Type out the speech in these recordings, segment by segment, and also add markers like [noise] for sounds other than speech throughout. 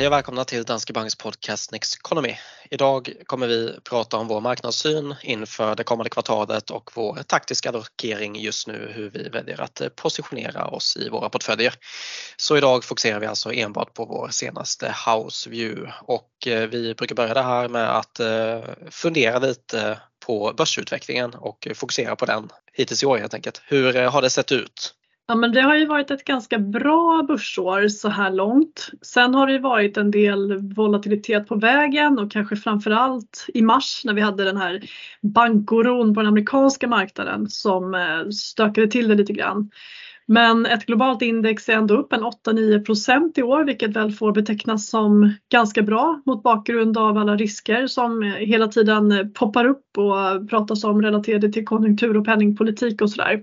Hej och välkomna till Danske Banks podcast Next Economy. Idag kommer vi prata om vår marknadssyn inför det kommande kvartalet och vår taktiska allokering just nu, hur vi väljer att positionera oss i våra portföljer. Så idag fokuserar vi alltså enbart på vår senaste house view och eh, vi brukar börja det här med att eh, fundera lite på börsutvecklingen och fokusera på den hittills i år helt enkelt. Hur eh, har det sett ut? Ja men det har ju varit ett ganska bra börsår så här långt. Sen har det ju varit en del volatilitet på vägen och kanske framförallt i mars när vi hade den här bankoron på den amerikanska marknaden som eh, stökade till det lite grann. Men ett globalt index är ändå upp en 8-9% i år vilket väl får betecknas som ganska bra mot bakgrund av alla risker som hela tiden poppar upp och pratas om relaterade till konjunktur och penningpolitik och sådär.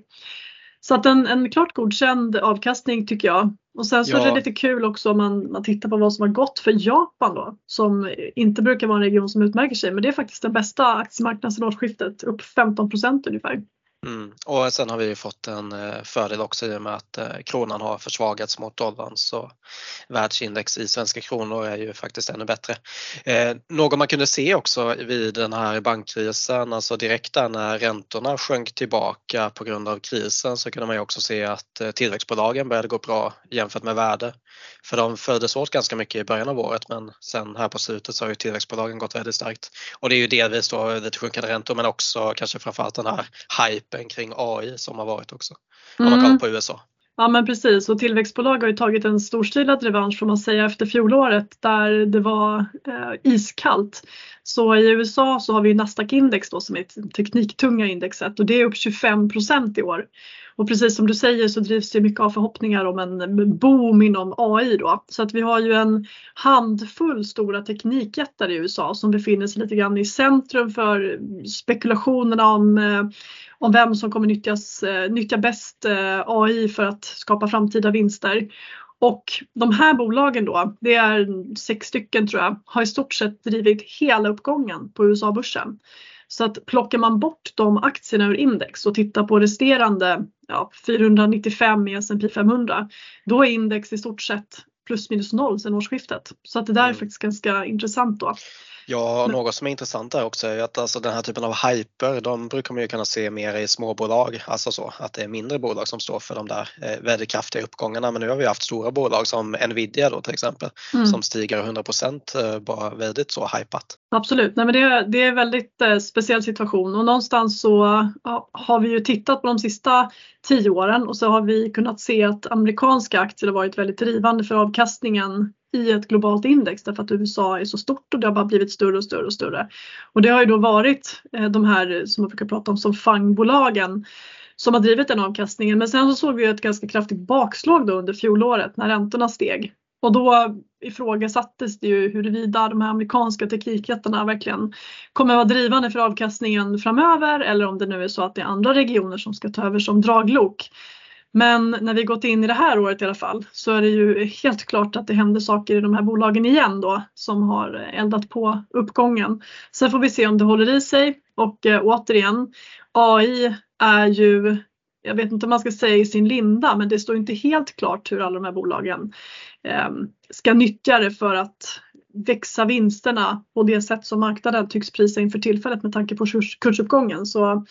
Så att en, en klart godkänd avkastning tycker jag. Och sen så ja. är det lite kul också om man, man tittar på vad som har gått för Japan då som inte brukar vara en region som utmärker sig men det är faktiskt den bästa aktiemarknaden sedan årsskiftet, upp 15% ungefär. Mm. Och sen har vi fått en eh, fördel också i och med att eh, kronan har försvagats mot dollarn så världsindex i svenska kronor är ju faktiskt ännu bättre. Eh, något man kunde se också vid den här bankkrisen, alltså direkt där när räntorna sjönk tillbaka på grund av krisen så kunde man ju också se att eh, tillväxtbolagen började gå bra jämfört med värde. För de följdes åt ganska mycket i början av året men sen här på slutet så har ju tillväxtbolagen gått väldigt starkt. Och det är ju delvis då lite sjunkande räntor men också kanske framförallt den här hypen kring AI som har varit också. Om man kollar mm. på USA. Ja men precis och tillväxtbolag har ju tagit en storstilad revansch får man säga efter fjolåret där det var eh, iskallt. Så i USA så har vi Nasdaq-index då som är ett tekniktunga indexet och det är upp 25% i år. Och precis som du säger så drivs det mycket av förhoppningar om en boom inom AI då. Så att vi har ju en handfull stora teknikjättar i USA som befinner sig lite grann i centrum för spekulationerna om eh, om vem som kommer nyttjas, eh, nyttja bäst eh, AI för att skapa framtida vinster. Och de här bolagen då, det är sex stycken tror jag, har i stort sett drivit hela uppgången på USA-börsen. Så att plockar man bort de aktierna ur index och tittar på resterande ja, 495 i S&P 500, då är index i stort sett plus minus noll sedan årsskiftet. Så att det där är mm. faktiskt ganska intressant då. Ja, något som är intressant där också är att alltså den här typen av hyper, de brukar man ju kunna se mer i småbolag, alltså så att det är mindre bolag som står för de där eh, väldigt kraftiga uppgångarna. Men nu har vi haft stora bolag som Nvidia då till exempel mm. som stiger 100 eh, bara väldigt så hypat. Absolut, Nej, men det, det är en väldigt eh, speciell situation och någonstans så ja, har vi ju tittat på de sista tio åren och så har vi kunnat se att amerikanska aktier har varit väldigt drivande för avkastningen i ett globalt index därför att USA är så stort och det har bara blivit större och större och större. Och det har ju då varit eh, de här som man brukar prata om som fangbolagen som har drivit den avkastningen. Men sen så såg vi ett ganska kraftigt bakslag då under fjolåret när räntorna steg. Och då ifrågasattes det ju huruvida de här amerikanska teknikjättarna verkligen kommer att vara drivande för avkastningen framöver eller om det nu är så att det är andra regioner som ska ta över som draglok. Men när vi gått in i det här året i alla fall så är det ju helt klart att det händer saker i de här bolagen igen då som har eldat på uppgången. Sen får vi se om det håller i sig och eh, återigen AI är ju jag vet inte om man ska säga i sin linda men det står inte helt klart hur alla de här bolagen eh, ska nyttja det för att växa vinsterna på det sätt som marknaden tycks prisa inför tillfället med tanke på kursuppgången. Så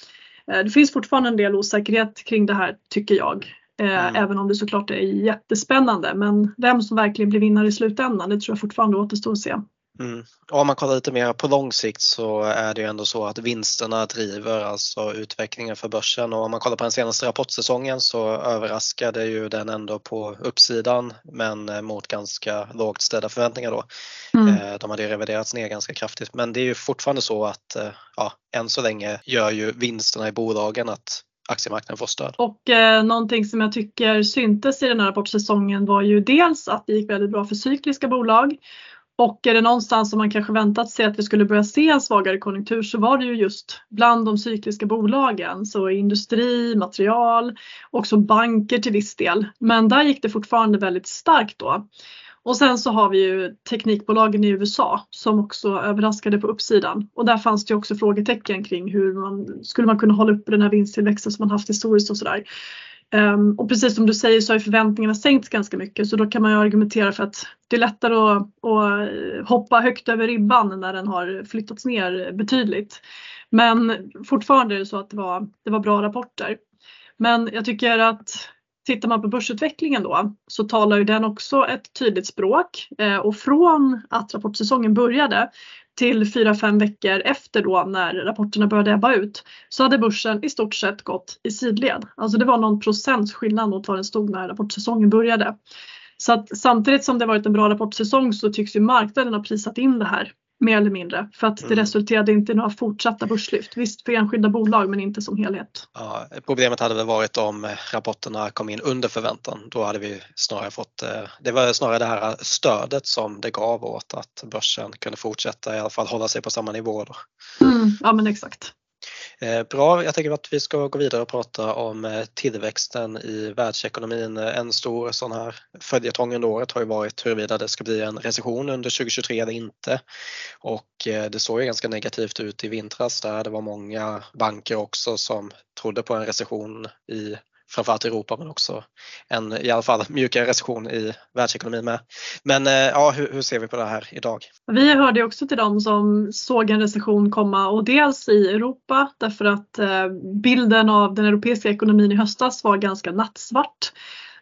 det finns fortfarande en del osäkerhet kring det här tycker jag. Eh, mm. Även om det såklart är jättespännande. Men vem som verkligen blir vinnare i slutändan det tror jag fortfarande återstår att se. Mm. Om man kollar lite mer på lång sikt så är det ju ändå så att vinsterna driver alltså utvecklingen för börsen och om man kollar på den senaste rapportsäsongen så överraskade ju den ändå på uppsidan men mot ganska lågt ställda förväntningar då. Mm. Eh, de hade reviderats ner ganska kraftigt men det är ju fortfarande så att eh, ja, än så länge gör ju vinsterna i bolagen att aktiemarknaden får stöd. Och eh, någonting som jag tycker syntes i den här rapportsäsongen var ju dels att det gick väldigt bra för cykliska bolag och är det någonstans som man kanske väntat sig att vi skulle börja se en svagare konjunktur så var det ju just bland de cykliska bolagen, så industri, material, också banker till viss del. Men där gick det fortfarande väldigt starkt då. Och sen så har vi ju teknikbolagen i USA som också överraskade på uppsidan. Och där fanns det också frågetecken kring hur man skulle man kunna hålla uppe den här vinsttillväxten som man haft historiskt och sådär. Um, och precis som du säger så har förväntningarna sänkts ganska mycket så då kan man ju argumentera för att det är lättare att, att eh, hoppa högt över ribban när den har flyttats ner betydligt. Men fortfarande är det så att det var, det var bra rapporter. Men jag tycker att tittar man på börsutvecklingen då så talar ju den också ett tydligt språk eh, och från att rapportsäsongen började till 4-5 veckor efter då när rapporterna började ebba ut så hade börsen i stort sett gått i sidled. Alltså det var någon procents skillnad mot vad den stod när rapportsäsongen började. Så att samtidigt som det varit en bra rapportsäsong så tycks ju marknaden ha prisat in det här mer eller mindre för att det mm. resulterade inte i några fortsatta börslyft. Visst för enskilda bolag men inte som helhet. Ja, problemet hade väl varit om rapporterna kom in under förväntan. Då hade vi snarare fått, eh, det var snarare det här stödet som det gav åt att börsen kunde fortsätta i alla fall hålla sig på samma nivå. Då. Mm, ja men exakt. Eh, bra, jag tänker att vi ska gå vidare och prata om eh, tillväxten i världsekonomin. Eh, en stor sån här följetong under året har ju varit huruvida det ska bli en recession under 2023 eller inte. Och det såg ju ganska negativt ut i vintras där det var många banker också som trodde på en recession i framförallt i Europa men också en i alla fall mjukare recession i världsekonomin med. Men eh, ja, hur, hur, ser vi på det här idag? Vi hörde också till dem som såg en recession komma och dels i Europa därför att eh, bilden av den europeiska ekonomin i höstas var ganska nattsvart.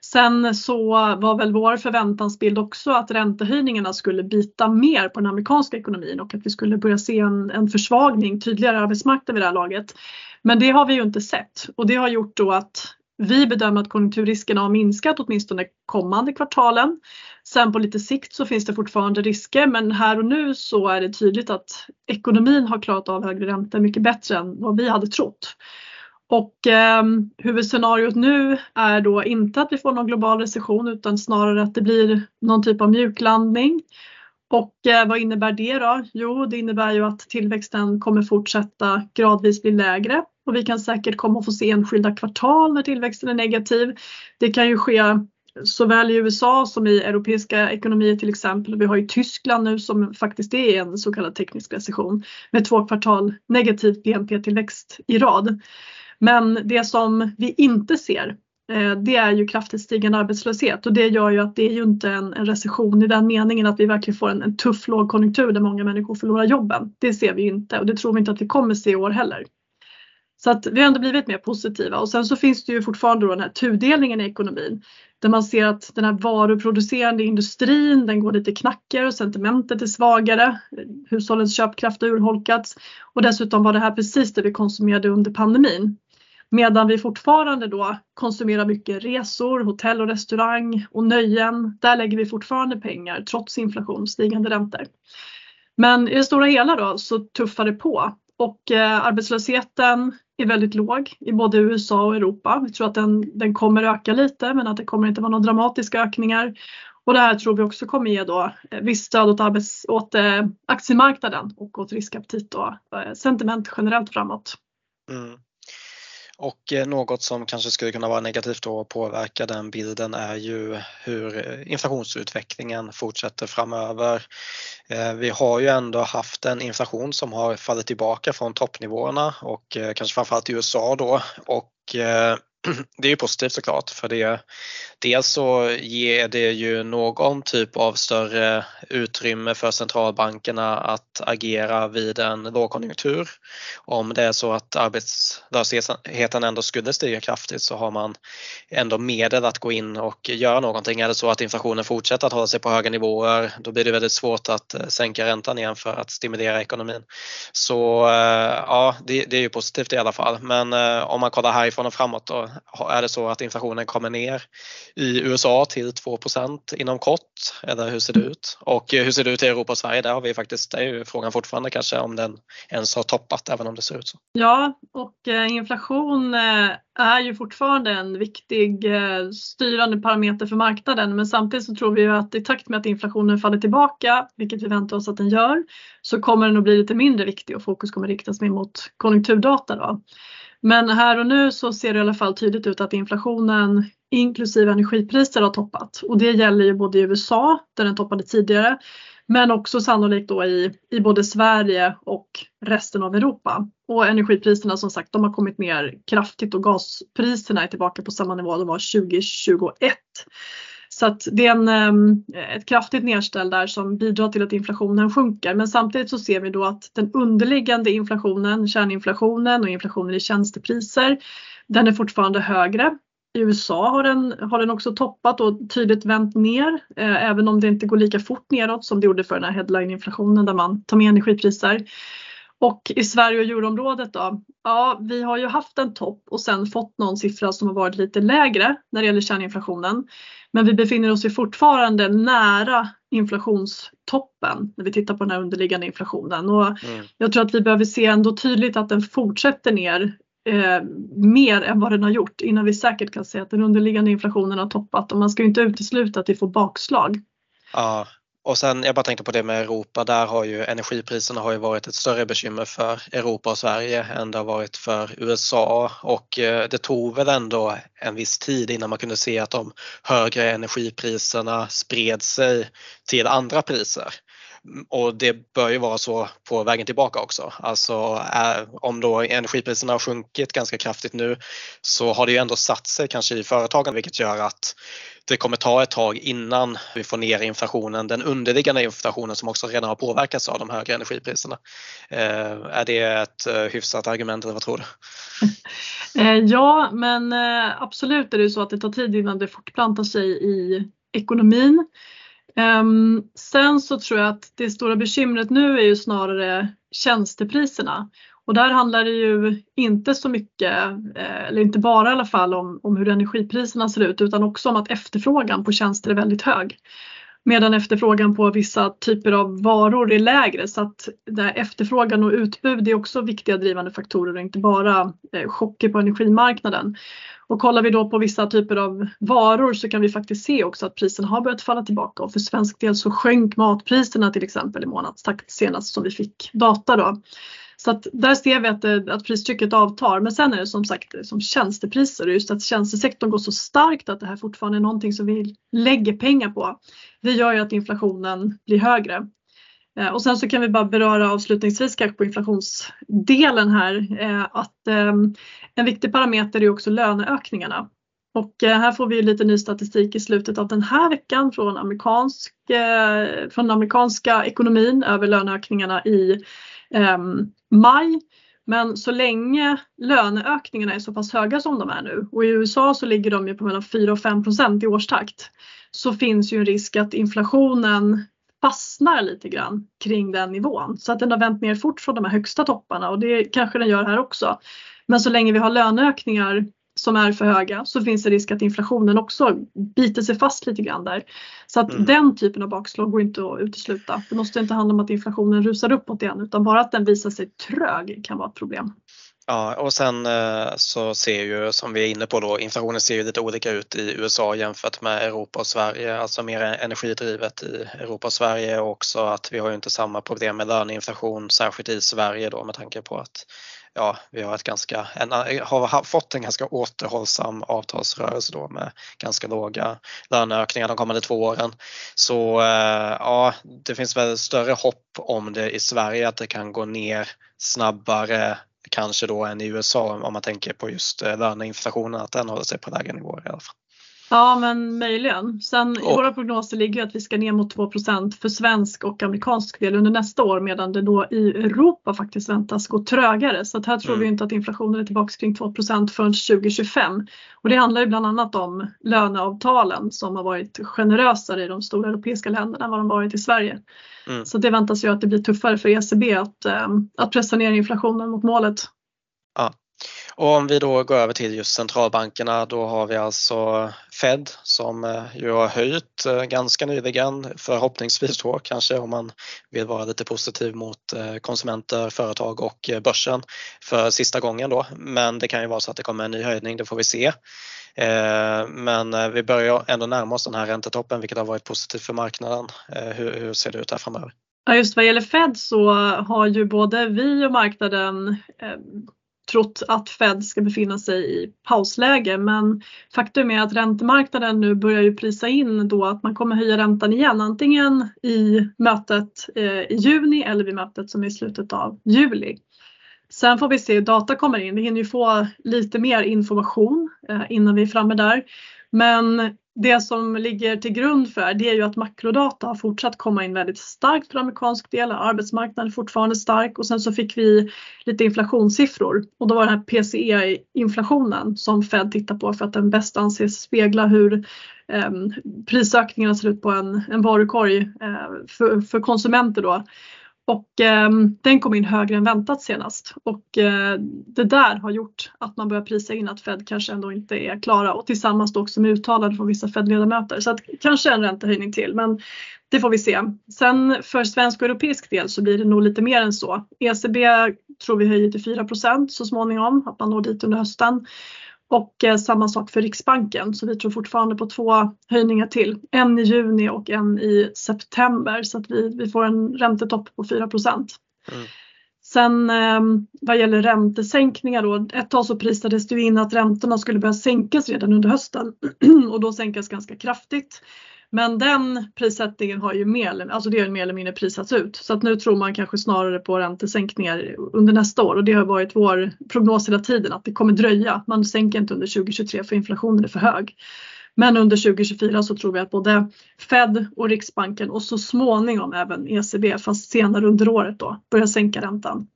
Sen så var väl vår förväntansbild också att räntehöjningarna skulle bita mer på den amerikanska ekonomin och att vi skulle börja se en, en försvagning, tydligare arbetsmarknad vid det här laget. Men det har vi ju inte sett och det har gjort då att vi bedömer att konjunkturriskerna har minskat åtminstone kommande kvartalen. Sen på lite sikt så finns det fortfarande risker men här och nu så är det tydligt att ekonomin har klarat av högre räntor mycket bättre än vad vi hade trott. Och eh, huvudscenariot nu är då inte att vi får någon global recession utan snarare att det blir någon typ av mjuklandning. Och eh, vad innebär det då? Jo, det innebär ju att tillväxten kommer fortsätta gradvis bli lägre och vi kan säkert komma att få se enskilda kvartal när tillväxten är negativ. Det kan ju ske såväl i USA som i europeiska ekonomier till exempel. Vi har ju Tyskland nu som faktiskt är en så kallad teknisk recession med två kvartal negativ BNP-tillväxt i rad. Men det som vi inte ser eh, det är ju kraftigt stigande arbetslöshet och det gör ju att det är ju inte en, en recession i den meningen att vi verkligen får en, en tuff lågkonjunktur där många människor förlorar jobben. Det ser vi inte och det tror vi inte att vi kommer se i år heller. Så att vi har ändå blivit mer positiva och sen så finns det ju fortfarande då den här tudelningen i ekonomin där man ser att den här varuproducerande industrin den går lite knackigare och sentimentet är svagare. Hushållens köpkraft har urholkats och dessutom var det här precis det vi konsumerade under pandemin. Medan vi fortfarande då konsumerar mycket resor, hotell och restaurang och nöjen. Där lägger vi fortfarande pengar trots inflation och stigande räntor. Men i det stora hela då så tuffar det på och eh, arbetslösheten är väldigt låg i både USA och Europa. Vi tror att den, den kommer öka lite men att det kommer inte vara några dramatiska ökningar. Och det här tror vi också kommer ge då eh, visst stöd åt, arbets, åt eh, aktiemarknaden och åt riskaptit och eh, sentiment generellt framåt. Mm. Och eh, något som kanske skulle kunna vara negativt och påverka den bilden är ju hur eh, inflationsutvecklingen fortsätter framöver. Eh, vi har ju ändå haft en inflation som har fallit tillbaka från toppnivåerna och kanske framförallt i USA då och [clears throat] det är ju positivt såklart för det dels så ger det ju någon typ av större utrymme för centralbankerna att agera vid en lågkonjunktur. Om det är så att arbetslösheten ändå skulle stiga kraftigt så har man ändå medel att gå in och göra någonting. Är det så att inflationen fortsätter att hålla sig på höga nivåer då blir det väldigt svårt att eh, sänka räntan igen för att stimulera ekonomin. Så eh, ja, det, det är ju positivt i alla fall. Men eh, om man kollar härifrån och framåt då är det så att inflationen kommer ner i USA till 2% inom kort eller hur ser det ut? Och hur ser det ut i Europa och Sverige? Där har vi faktiskt, det är ju frågan fortfarande kanske om den ens har toppat även om det ser ut så. Ja och eh, inflation eh, är ju fortfarande en viktig eh, styrande parameter för marknaden men samtidigt så tror vi ju att i takt med att inflationen faller tillbaka, vilket vi väntar oss att den gör, så kommer den att bli lite mindre viktig och fokus kommer riktas mer mot konjunkturdata. Då. Men här och nu så ser det i alla fall tydligt ut att inflationen inklusive energipriser har toppat och det gäller ju både i USA där den toppade tidigare men också sannolikt då i, i både Sverige och resten av Europa. Och energipriserna som sagt, de har kommit ner kraftigt och gaspriserna är tillbaka på samma nivå de var 2021. Så att det är en, ehm, ett kraftigt nedställ där som bidrar till att inflationen sjunker. Men samtidigt så ser vi då att den underliggande inflationen, kärninflationen och inflationen i tjänstepriser, den är fortfarande högre. I USA har den, har den också toppat och tydligt vänt ner, eh, även om det inte går lika fort neråt som det gjorde för den här headline-inflationen där man tar med energipriser. Och i Sverige och euroområdet då? Ja, vi har ju haft en topp och sen fått någon siffra som har varit lite lägre när det gäller kärninflationen. Men vi befinner oss ju fortfarande nära inflationstoppen när vi tittar på den här underliggande inflationen. Och mm. Jag tror att vi behöver se ändå tydligt att den fortsätter ner eh, mer än vad den har gjort innan vi säkert kan säga att den underliggande inflationen har toppat och man ska ju inte utesluta att vi får bakslag. Ja, och sen, jag bara tänkte på det med Europa, där har ju energipriserna har ju varit ett större bekymmer för Europa och Sverige än det har varit för USA och eh, det tog väl ändå en viss tid innan man kunde se att de högre energipriserna spred sig till andra priser. Och det bör ju vara så på vägen tillbaka också. Alltså om då energipriserna har sjunkit ganska kraftigt nu så har det ju ändå satt sig kanske i företagen vilket gör att det kommer ta ett tag innan vi får ner inflationen, den underliggande inflationen som också redan har påverkats av de högre energipriserna. Eh, är det ett eh, hyfsat argument eller vad tror du? [laughs] Eh, ja, men eh, absolut är det så att det tar tid innan det fortplantar sig i ekonomin. Ehm, sen så tror jag att det stora bekymret nu är ju snarare tjänstepriserna. Och där handlar det ju inte så mycket, eh, eller inte bara i alla fall om, om hur energipriserna ser ut utan också om att efterfrågan på tjänster är väldigt hög. Medan efterfrågan på vissa typer av varor är lägre så att där efterfrågan och utbud är också viktiga drivande faktorer och inte bara eh, chocker på energimarknaden. Och kollar vi då på vissa typer av varor så kan vi faktiskt se också att priserna har börjat falla tillbaka och för svensk del så sjönk matpriserna till exempel i månadstakt senast som vi fick data då. Så att där ser vi att, eh, att pristrycket avtar. Men sen är det som sagt eh, som tjänstepriser och just att tjänstesektorn går så starkt att det här fortfarande är någonting som vi lägger pengar på. Det gör ju att inflationen blir högre. Eh, och sen så kan vi bara beröra avslutningsvis kanske på inflationsdelen här att ehm, en viktig parameter är också löneökningarna. Och här får vi lite ny statistik i slutet av den här veckan från, amerikansk, från den amerikanska ekonomin över löneökningarna i Ehm, maj. Men så länge löneökningarna är så pass höga som de är nu och i USA så ligger de ju på mellan 4 och 5 procent i årstakt så finns ju en risk att inflationen fastnar lite grann kring den nivån så att den har vänt ner fort från de här högsta topparna och det kanske den gör här också. Men så länge vi har löneökningar som är för höga så finns det risk att inflationen också biter sig fast lite grann där. Så att mm. den typen av bakslag går inte att utesluta. Det måste inte handla om att inflationen rusar uppåt igen utan bara att den visar sig trög kan vara ett problem. Ja, och sen eh, så ser ju som vi är inne på då, inflationen ser ju lite olika ut i USA jämfört med Europa och Sverige, alltså mer energidrivet i Europa och Sverige och också att vi har ju inte samma problem med löneinflation, särskilt i Sverige då med tanke på att ja, vi har, ett ganska, en, har fått en ganska återhållsam avtalsrörelse då med ganska låga löneökningar de kommande två åren. Så eh, ja, det finns väl större hopp om det i Sverige att det kan gå ner snabbare kanske då än i USA om man tänker på just eh, löneinflationen, att den håller sig på lägre nivåer i alla fall. Ja men möjligen. Sen i våra prognoser ligger att vi ska ner mot 2% för svensk och amerikansk del under nästa år medan det då i Europa faktiskt väntas gå trögare. Så att här tror mm. vi inte att inflationen är tillbaka kring 2% förrän 2025. Och det handlar ju bland annat om löneavtalen som har varit generösare i de stora europeiska länderna än vad de varit i Sverige. Mm. Så det väntas ju att det blir tuffare för ECB att, eh, att pressa ner inflationen mot målet. Ja. Och om vi då går över till just centralbankerna då har vi alltså Fed som eh, ju har höjt eh, ganska nyligen förhoppningsvis då kanske om man vill vara lite positiv mot eh, konsumenter, företag och börsen för sista gången då. Men det kan ju vara så att det kommer en ny höjning, det får vi se. Men vi börjar ändå närma oss den här räntetoppen vilket har varit positivt för marknaden. Hur, hur ser det ut här framöver? Ja, just vad gäller Fed så har ju både vi och marknaden trott att Fed ska befinna sig i pausläge men faktum är att räntemarknaden nu börjar ju prisa in då att man kommer höja räntan igen antingen i mötet eh, i juni eller vid mötet som är i slutet av juli. Sen får vi se hur data kommer in. Vi hinner ju få lite mer information eh, innan vi är framme där. Men det som ligger till grund för det är ju att makrodata har fortsatt komma in väldigt starkt för amerikansk del. Arbetsmarknaden är fortfarande stark och sen så fick vi lite inflationssiffror och då var det här PCE-inflationen som Fed tittar på för att den bäst anses spegla hur eh, prisökningarna ser ut på en, en varukorg eh, för, för konsumenter då. Och eh, den kom in högre än väntat senast och eh, det där har gjort att man börjar prisa in att Fed kanske ändå inte är klara och tillsammans då också med uttalanden från vissa Fed-ledamöter. Så att kanske en räntehöjning till men det får vi se. Sen för svensk och europeisk del så blir det nog lite mer än så. ECB tror vi höjer till 4% så småningom, att man når dit under hösten. Och eh, samma sak för Riksbanken så vi tror fortfarande på två höjningar till. En i juni och en i september så att vi, vi får en räntetopp på 4 mm. Sen eh, vad gäller räntesänkningar då, ett tag så prisades det in att räntorna skulle börja sänkas redan under hösten [clears throat] och då sänkas ganska kraftigt. Men den prissättningen har ju mer, alltså det har mer eller mindre prisats ut. Så att nu tror man kanske snarare på räntesänkningar under nästa år och det har varit vår prognos hela tiden att det kommer dröja. Man sänker inte under 2023 för inflationen är för hög. Men under 2024 så tror vi att både Fed och Riksbanken och så småningom även ECB, fast senare under året då, börjar sänka räntan.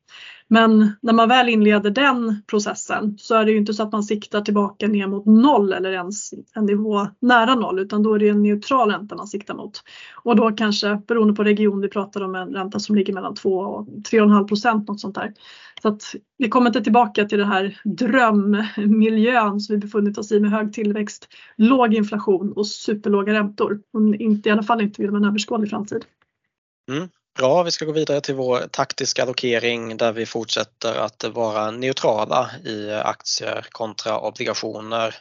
Men när man väl inleder den processen så är det ju inte så att man siktar tillbaka ner mot noll eller ens en nivå nära noll utan då är det en neutral ränta man siktar mot. Och då kanske beroende på region vi pratar om en ränta som ligger mellan 2 och 3,5 procent något sånt där. Så att vi kommer inte tillbaka till den här drömmiljön som vi befunnit oss i med hög tillväxt, låg inflation och superlåga räntor. Inte, I alla fall inte inom en överskådlig framtid. Mm. Bra, vi ska gå vidare till vår taktiska allokering där vi fortsätter att vara neutrala i aktier kontra obligationer.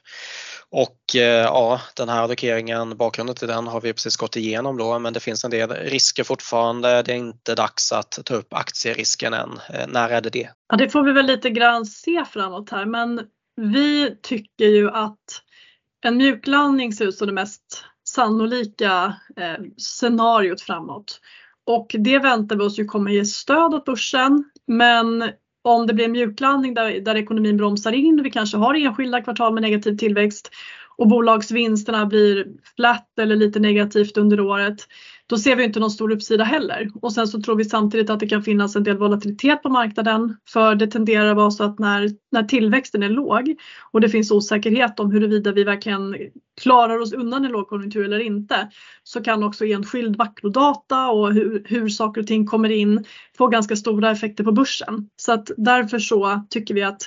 Och eh, ja, den här allokeringen, bakgrunden till den har vi precis gått igenom då men det finns en del risker fortfarande. Det är inte dags att ta upp aktierisken än. Eh, när är det det? Ja, det får vi väl lite grann se framåt här men vi tycker ju att en mjuklandning ser ut som det mest sannolika eh, scenariot framåt. Och det väntar vi oss ju kommer ge stöd åt börsen. Men om det blir en mjuklandning där, där ekonomin bromsar in och vi kanske har enskilda kvartal med negativ tillväxt och bolagsvinsterna blir flat eller lite negativt under året då ser vi inte någon stor uppsida heller. Och sen så tror vi samtidigt att det kan finnas en del volatilitet på marknaden. För det tenderar att vara så att när, när tillväxten är låg och det finns osäkerhet om huruvida vi verkligen klarar oss undan en lågkonjunktur eller inte så kan också enskild makrodata och hur, hur saker och ting kommer in få ganska stora effekter på börsen. Så att därför så tycker vi att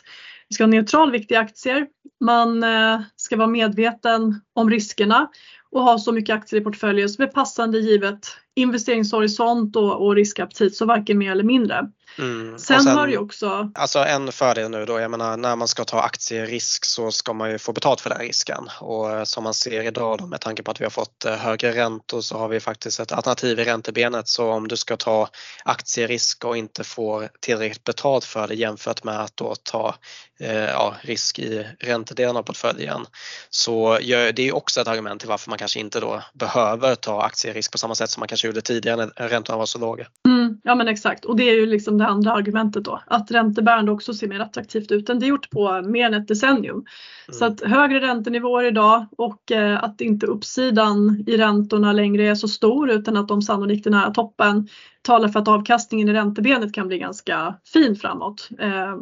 vi ska ha neutral vikt i aktier. Man eh, ska vara medveten om riskerna och ha så mycket aktier i portföljen som är passande givet investeringshorisont och, och riskaptit, så varken mer eller mindre. Mm. Sen, sen har det ju också... Alltså en fördel nu då, jag menar när man ska ta aktierisk så ska man ju få betalt för den risken och som man ser idag då, med tanke på att vi har fått eh, högre räntor så har vi faktiskt ett alternativ i räntebenet så om du ska ta aktierisk och inte får tillräckligt betalt för det jämfört med att då ta eh, ja, risk i räntedelen av portföljen så det är också ett argument till varför man kanske inte då behöver ta aktierisk på samma sätt som man kanske gjorde tidigare när räntorna var så låga. Mm, ja men exakt och det är ju liksom det andra argumentet då att räntebärande också ser mer attraktivt ut än det gjort på mer än ett decennium. Mm. Så att högre räntenivåer idag och eh, att inte uppsidan i räntorna längre är så stor utan att de sannolikt är nära toppen talar för att avkastningen i räntebenet kan bli ganska fin framåt. Eh,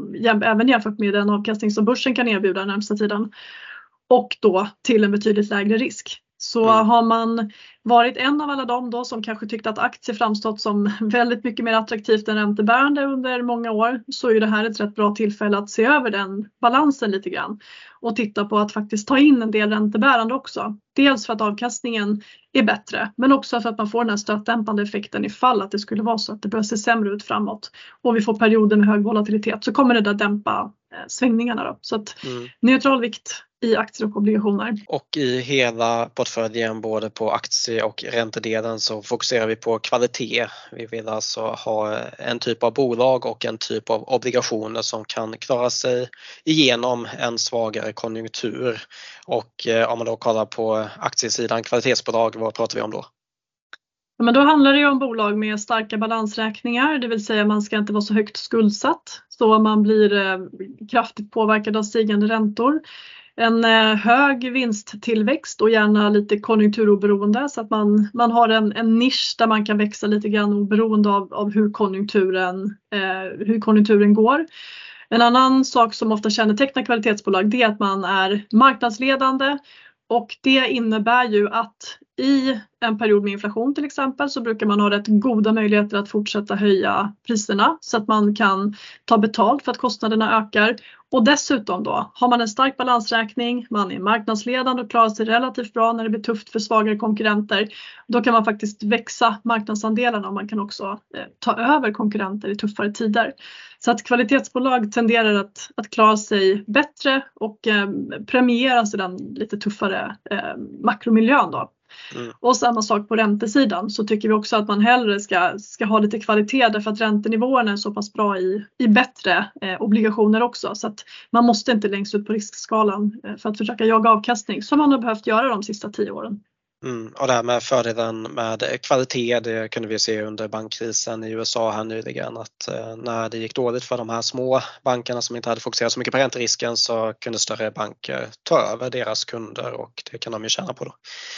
även jämfört med den avkastning som börsen kan erbjuda den närmsta tiden. Och då till en betydligt lägre risk. Så mm. har man varit en av alla dem då som kanske tyckte att aktier framstått som [laughs] väldigt mycket mer attraktivt än räntebärande under många år så är det här ett rätt bra tillfälle att se över den balansen lite grann och titta på att faktiskt ta in en del räntebärande också. Dels för att avkastningen är bättre men också för att man får den här stötdämpande effekten ifall att det skulle vara så att det börjar se sämre ut framåt och vi får perioder med hög volatilitet så kommer det där dämpa eh, svängningarna. Då. Så att mm. neutral vikt i aktier och obligationer. Och i hela portföljen både på aktie och räntedelen så fokuserar vi på kvalitet. Vi vill alltså ha en typ av bolag och en typ av obligationer som kan klara sig igenom en svagare konjunktur. Och eh, om man då kollar på aktiesidan, kvalitetsbolag, vad pratar vi om då? men då handlar det om bolag med starka balansräkningar, det vill säga man ska inte vara så högt skuldsatt så man blir eh, kraftigt påverkad av stigande räntor. En eh, hög vinsttillväxt och gärna lite konjunkturoberoende så att man, man har en, en nisch där man kan växa lite grann oberoende av, av hur, konjunkturen, eh, hur konjunkturen går. En annan sak som ofta kännetecknar kvalitetsbolag det är att man är marknadsledande och det innebär ju att i en period med inflation till exempel så brukar man ha rätt goda möjligheter att fortsätta höja priserna så att man kan ta betalt för att kostnaderna ökar. Och dessutom då har man en stark balansräkning, man är marknadsledande och klarar sig relativt bra när det blir tufft för svagare konkurrenter. Då kan man faktiskt växa marknadsandelarna och man kan också eh, ta över konkurrenter i tuffare tider. Så att kvalitetsbolag tenderar att, att klara sig bättre och eh, premieras i den lite tuffare eh, makromiljön då. Mm. Och samma sak på räntesidan så tycker vi också att man hellre ska, ska ha lite kvalitet därför att räntenivåerna är så pass bra i, i bättre eh, obligationer också så att man måste inte längst ut på riskskalan eh, för att försöka jaga avkastning som man har behövt göra de sista tio åren. Mm, och det här med fördelen med kvalitet, det kunde vi se under bankkrisen i USA här nyligen att eh, när det gick dåligt för de här små bankerna som inte hade fokuserat så mycket på ränterisken så kunde större banker ta över deras kunder och det kan de ju tjäna på då.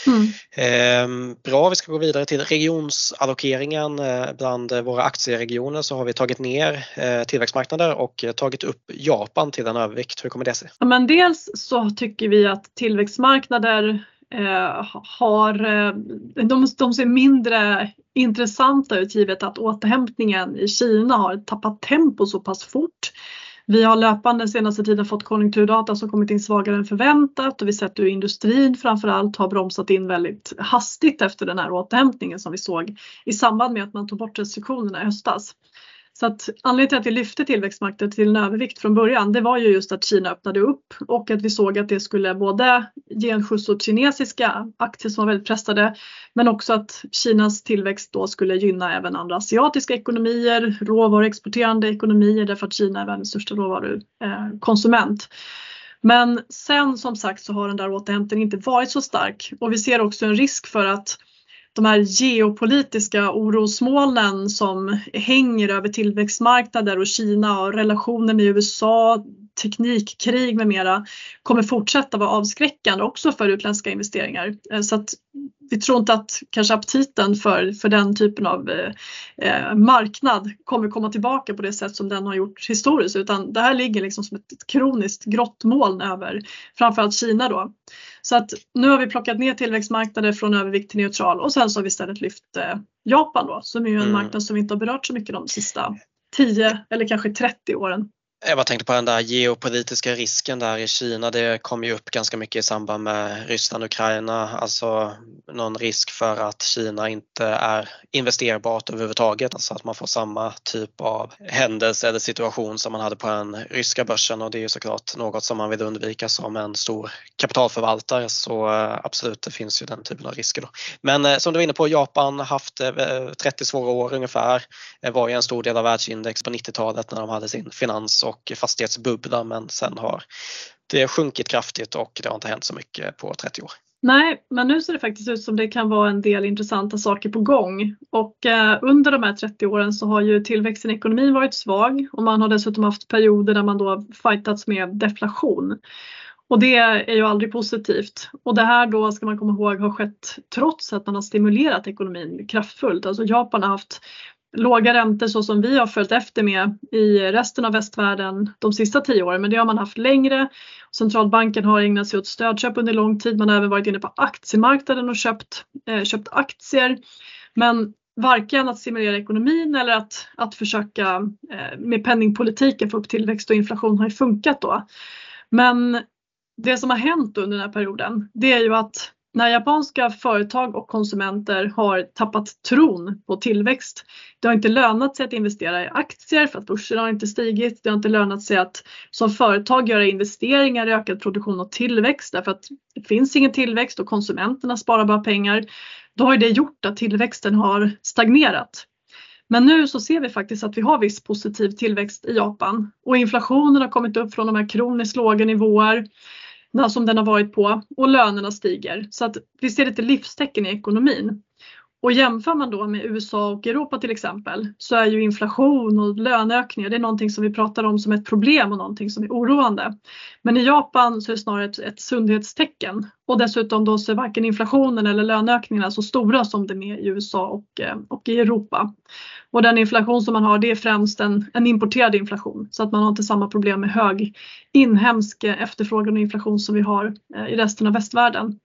Mm. Eh, bra, vi ska gå vidare till regionsallokeringen. Eh, bland våra aktieregioner så har vi tagit ner eh, tillväxtmarknader och tagit upp Japan till en övervikt. Hur kommer det sig? Ja, men dels så tycker vi att tillväxtmarknader Eh, har, eh, de, de ser mindre intressanta ut givet att återhämtningen i Kina har tappat tempo så pass fort. Vi har löpande senaste tiden fått konjunkturdata som kommit in svagare än förväntat och vi sett hur industrin framförallt har bromsat in väldigt hastigt efter den här återhämtningen som vi såg i samband med att man tog bort restriktionerna i höstas. Så att anledningen till att vi lyfte tillväxtmakten till en övervikt från början det var ju just att Kina öppnade upp och att vi såg att det skulle både ge en skjuts åt kinesiska aktier som var väldigt pressade men också att Kinas tillväxt då skulle gynna även andra asiatiska ekonomier, råvaruexporterande ekonomier därför att Kina är världens största råvarukonsument. Men sen som sagt så har den där återhämtningen inte varit så stark och vi ser också en risk för att de här geopolitiska orosmolnen som hänger över tillväxtmarknader och Kina och relationer med USA, teknikkrig med mera kommer fortsätta vara avskräckande också för utländska investeringar. Eh, så att vi tror inte att kanske aptiten för, för den typen av eh, eh, marknad kommer komma tillbaka på det sätt som den har gjort historiskt utan det här ligger liksom som ett kroniskt grottmoln över framförallt Kina då. Så att nu har vi plockat ner tillväxtmarknader från övervikt till neutral och sen så har vi istället lyft eh, Japan då som är ju en mm. marknad som vi inte har berört så mycket de sista 10 eller kanske 30 åren. Jag bara tänkte på den där geopolitiska risken där i Kina. Det kom ju upp ganska mycket i samband med Ryssland och Ukraina. Alltså någon risk för att Kina inte är investerbart överhuvudtaget. Alltså att man får samma typ av händelse eller situation som man hade på den ryska börsen och det är ju såklart något som man vill undvika som en stor kapitalförvaltare. Så eh, absolut, det finns ju den typen av risker. Då. Men eh, som du var inne på, Japan har haft eh, 30 svåra år ungefär. Det var ju en stor del av världsindex på 90-talet när de hade sin finans och fastighetsbubbla men sen har det sjunkit kraftigt och det har inte hänt så mycket på 30 år. Nej, men nu ser det faktiskt ut som det kan vara en del intressanta saker på gång. Och eh, under de här 30 åren så har ju tillväxten i ekonomin varit svag och man har dessutom haft perioder där man då fightats med deflation. Och det är ju aldrig positivt. Och det här då ska man komma ihåg har skett trots att man har stimulerat ekonomin kraftfullt. Alltså Japan har haft låga räntor så som vi har följt efter med i resten av västvärlden de sista tio åren, men det har man haft längre. Centralbanken har ägnat sig åt stödköp under lång tid. Man har även varit inne på aktiemarknaden och köpt, eh, köpt aktier. Men varken att stimulera ekonomin eller att, att försöka eh, med penningpolitiken få upp tillväxt och inflation har ju funkat då. Men det som har hänt under den här perioden det är ju att när japanska företag och konsumenter har tappat tron på tillväxt. Det har inte lönat sig att investera i aktier för att börsen har inte stigit. Det har inte lönat sig att som företag göra investeringar i ökad produktion och tillväxt därför att det finns ingen tillväxt och konsumenterna sparar bara pengar. Då har det gjort att tillväxten har stagnerat. Men nu så ser vi faktiskt att vi har viss positiv tillväxt i Japan och inflationen har kommit upp från de här kroniskt låga nivåer som den har varit på och lönerna stiger. Så att vi ser lite livstecken i ekonomin. Och jämför man då med USA och Europa till exempel så är ju inflation och löneökningar det är någonting som vi pratar om som ett problem och någonting som är oroande. Men i Japan så är det snarare ett, ett sundhetstecken och dessutom då så är varken inflationen eller löneökningarna så stora som det är i USA och, eh, och i Europa. Och den inflation som man har det är främst en, en importerad inflation så att man har inte samma problem med hög inhemsk efterfrågan och inflation som vi har eh, i resten av västvärlden.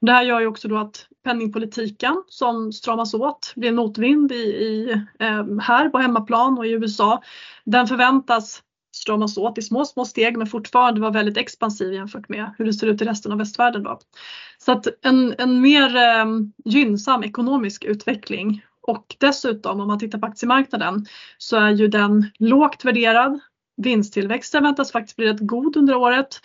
Det här gör ju också då att penningpolitiken som stramas åt blir motvind i, i, ehm, här på hemmaplan och i USA. Den förväntas stramas åt i små, små steg men fortfarande vara väldigt expansiv jämfört med hur det ser ut i resten av västvärlden. Då. Så att en, en mer eh, gynnsam ekonomisk utveckling och dessutom om man tittar på aktiemarknaden så är ju den lågt värderad. Vinsttillväxten väntas faktiskt bli rätt god under året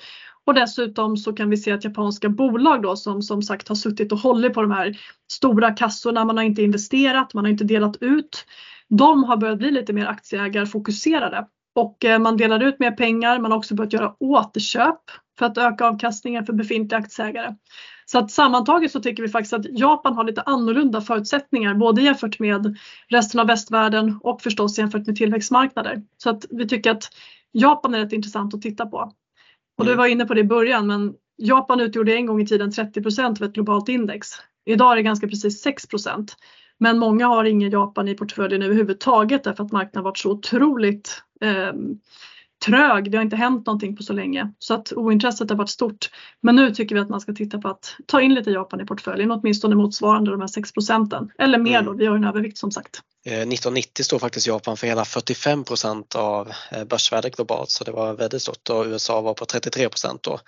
och dessutom så kan vi se att japanska bolag då som som sagt har suttit och hållit på de här stora kassorna, man har inte investerat, man har inte delat ut. De har börjat bli lite mer aktieägarfokuserade och eh, man delar ut mer pengar, man har också börjat göra återköp för att öka avkastningen för befintliga aktieägare. Så att sammantaget så tycker vi faktiskt att Japan har lite annorlunda förutsättningar både jämfört med resten av västvärlden och förstås jämfört med tillväxtmarknader. Så att vi tycker att Japan är rätt intressant att titta på. Och du mm. var inne på det i början men Japan utgjorde en gång i tiden 30% av ett globalt index. Idag är det ganska precis 6% Men många har ingen Japan i portföljen överhuvudtaget därför att marknaden varit så otroligt eh, trög. Det har inte hänt någonting på så länge så att ointresset har varit stort. Men nu tycker vi att man ska titta på att ta in lite Japan i portföljen, åtminstone motsvarande de här 6 procenten. Eller mer då, mm. vi har en övervikt som sagt. 1990 eh, står faktiskt Japan för hela 45 procent av eh, börsvärdet globalt så det var väldigt stort och USA var på 33 procent då.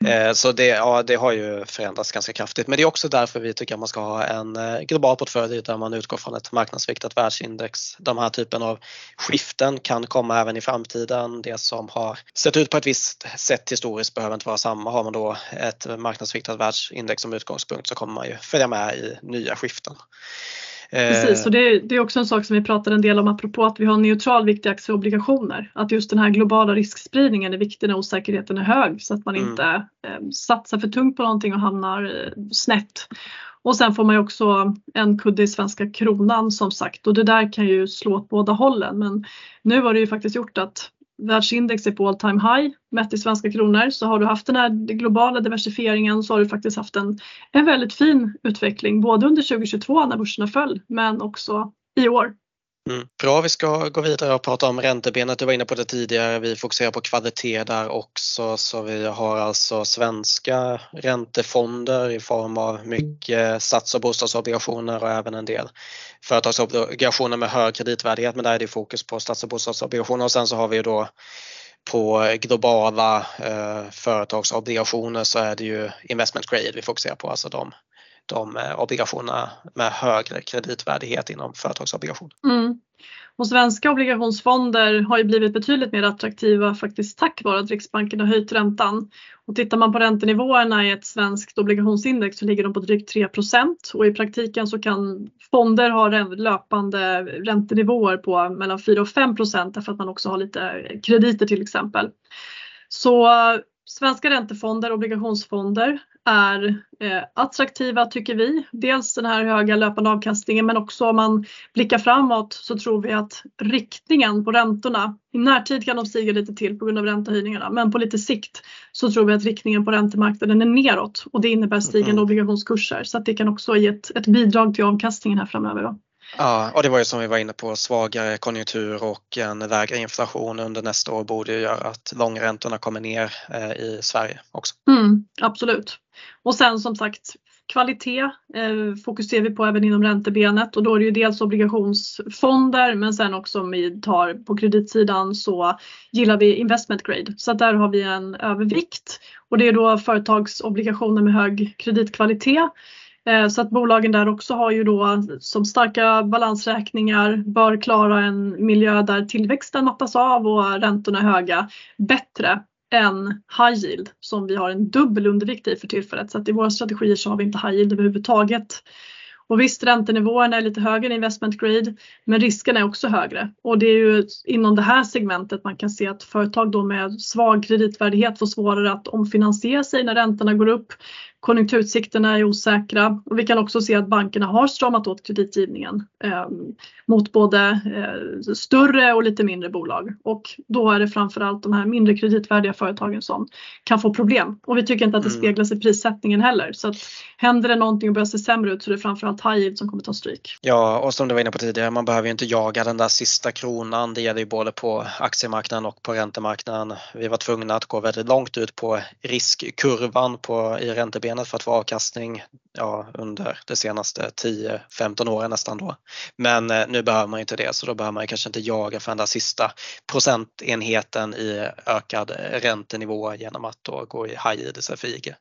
Mm. Eh, så det, ja, det har ju förändrats ganska kraftigt men det är också därför vi tycker att man ska ha en global portfölj där man utgår från ett marknadsviktat världsindex. De här typen av skiften kan komma även i framtiden. Det som har sett ut på ett visst sätt historiskt behöver inte vara samma. Har man då ett marknadsviktat världsindex som utgångspunkt så kommer man ju följa med i nya skiften. Precis, och det, det, är också en sak som vi pratar en del om apropå att vi har neutral vikt i aktieobligationer. Att just den här globala riskspridningen är viktig när osäkerheten är hög så att man mm. inte eh, satsar för tungt på någonting och hamnar eh, snett. Och sen får man ju också en kudde i svenska kronan som sagt och det där kan ju slå åt båda hållen men nu har det ju faktiskt gjort att världsindex är på all time high mätt i svenska kronor så har du haft den här globala diversifieringen så har du faktiskt haft en, en väldigt fin utveckling både under 2022 när börserna föll men också i år. Mm. Bra, vi ska gå vidare och prata om räntebenet. Du var inne på det tidigare. Vi fokuserar på kvalitet där också så vi har alltså svenska räntefonder i form av mycket stats och bostadsobligationer och även en del företagsobligationer med hög kreditvärdighet men där är det fokus på stats och bostadsobligationer och sen så har vi då på globala eh, företagsobligationer så är det ju investment grade vi fokuserar på, alltså de de eh, obligationerna med högre kreditvärdighet inom företagsobligationer. Mm. Och svenska obligationsfonder har ju blivit betydligt mer attraktiva faktiskt tack vare att Riksbanken har höjt räntan. Och tittar man på räntenivåerna i ett svenskt obligationsindex så ligger de på drygt 3 och i praktiken så kan fonder ha löpande räntenivåer på mellan 4 och 5 därför att man också har lite krediter till exempel. Så svenska räntefonder, obligationsfonder är eh, attraktiva tycker vi. Dels den här höga löpande avkastningen men också om man blickar framåt så tror vi att riktningen på räntorna, i närtid kan de stiga lite till på grund av räntehöjningarna men på lite sikt så tror vi att riktningen på räntemarknaden är neråt och det innebär stigande mm. obligationskurser så att det kan också ge ett, ett bidrag till avkastningen här framöver. Då. Ja, och det var ju som vi var inne på, svagare konjunktur och en lägre inflation under nästa år borde ju göra att långräntorna kommer ner eh, i Sverige också. Mm, absolut. Och sen som sagt kvalitet eh, fokuserar vi på även inom räntebenet och då är det ju dels obligationsfonder men sen också om vi tar på kreditsidan så gillar vi investment grade så där har vi en övervikt och det är då företagsobligationer med hög kreditkvalitet Eh, så att bolagen där också har ju då som starka balansräkningar, bör klara en miljö där tillväxten mattas av och räntorna är höga bättre än high yield som vi har en dubbel undervikt i för tillfället. Så att i våra strategier så har vi inte high yield överhuvudtaget. Och visst, räntenivåerna är lite högre i investment grade, men risken är också högre. Och det är ju inom det här segmentet man kan se att företag då med svag kreditvärdighet får svårare att omfinansiera sig när räntorna går upp. Konjunkturutsikterna är osäkra och vi kan också se att bankerna har stramat åt kreditgivningen eh, mot både eh, större och lite mindre bolag och då är det framförallt de här mindre kreditvärdiga företagen som kan få problem och vi tycker inte att det mm. speglas i prissättningen heller så att händer det någonting och börjar se sämre ut så är det framförallt high som kommer ta stryk. Ja och som du var inne på tidigare, man behöver ju inte jaga den där sista kronan. Det gäller ju både på aktiemarknaden och på räntemarknaden. Vi var tvungna att gå väldigt långt ut på riskkurvan på, i räntebenet för att få avkastning ja, under de senaste 10-15 åren nästan då. Men eh, nu behöver man inte det så då behöver man kanske inte jaga för den där sista procentenheten i ökad räntenivå genom att då gå i high yield istället för IG.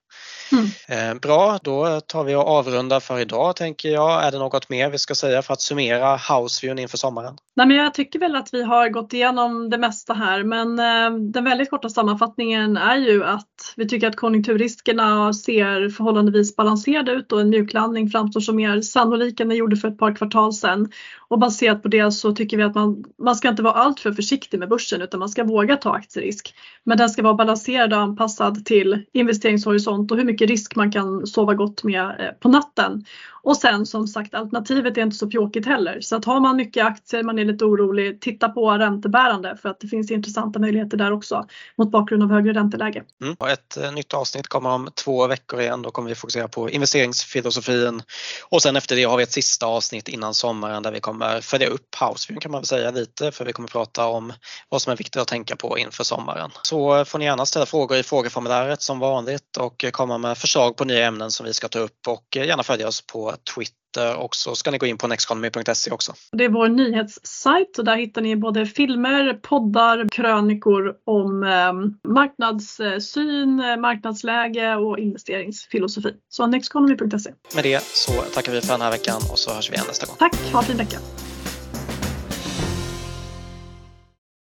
Mm. Eh, bra, då tar vi och avrundar för idag tänker jag. Är det något mer vi ska säga för att summera Houseviewn inför sommaren? Nej, men jag tycker väl att vi har gått igenom det mesta här men eh, den väldigt korta sammanfattningen är ju att vi tycker att konjunkturriskerna ser förhållandevis balanserade ut och en mjuklandning framstår som mer sannolik än den gjorde för ett par kvartal sedan. Och baserat på det så tycker vi att man, man ska inte vara alltför försiktig med börsen utan man ska våga ta aktierisk. Men den ska vara balanserad och anpassad till investeringshorisont och hur mycket risk man kan sova gott med eh, på natten. Och sen som sagt alternativet är inte så pjåkigt heller. Så att har man mycket aktier, man är lite orolig, titta på räntebärande för att det finns intressanta möjligheter där också mot bakgrund av högre ränteläge. Mm. Och ett eh, nytt avsnitt kommer om två veckor igen. Då kommer vi fokusera på investeringsfilosofin och sen efter det har vi ett sista avsnitt innan sommaren där vi kommer följa upp Houseview kan man väl säga lite för vi kommer prata om vad som är viktigt att tänka på inför sommaren. Så eh, får ni gärna ställa frågor i frågeformuläret som vanligt och eh, komma med förslag på nya ämnen som vi ska ta upp och eh, gärna följa oss på Twitter och så ska ni gå in på nexteconomy.se också. Det är vår nyhetssajt och där hittar ni både filmer, poddar, krönikor om eh, marknadssyn, marknadsläge och investeringsfilosofi. Så nexteconomy.se. Med det så tackar vi för den här veckan och så hörs vi igen nästa gång. Tack, ha en fin vecka.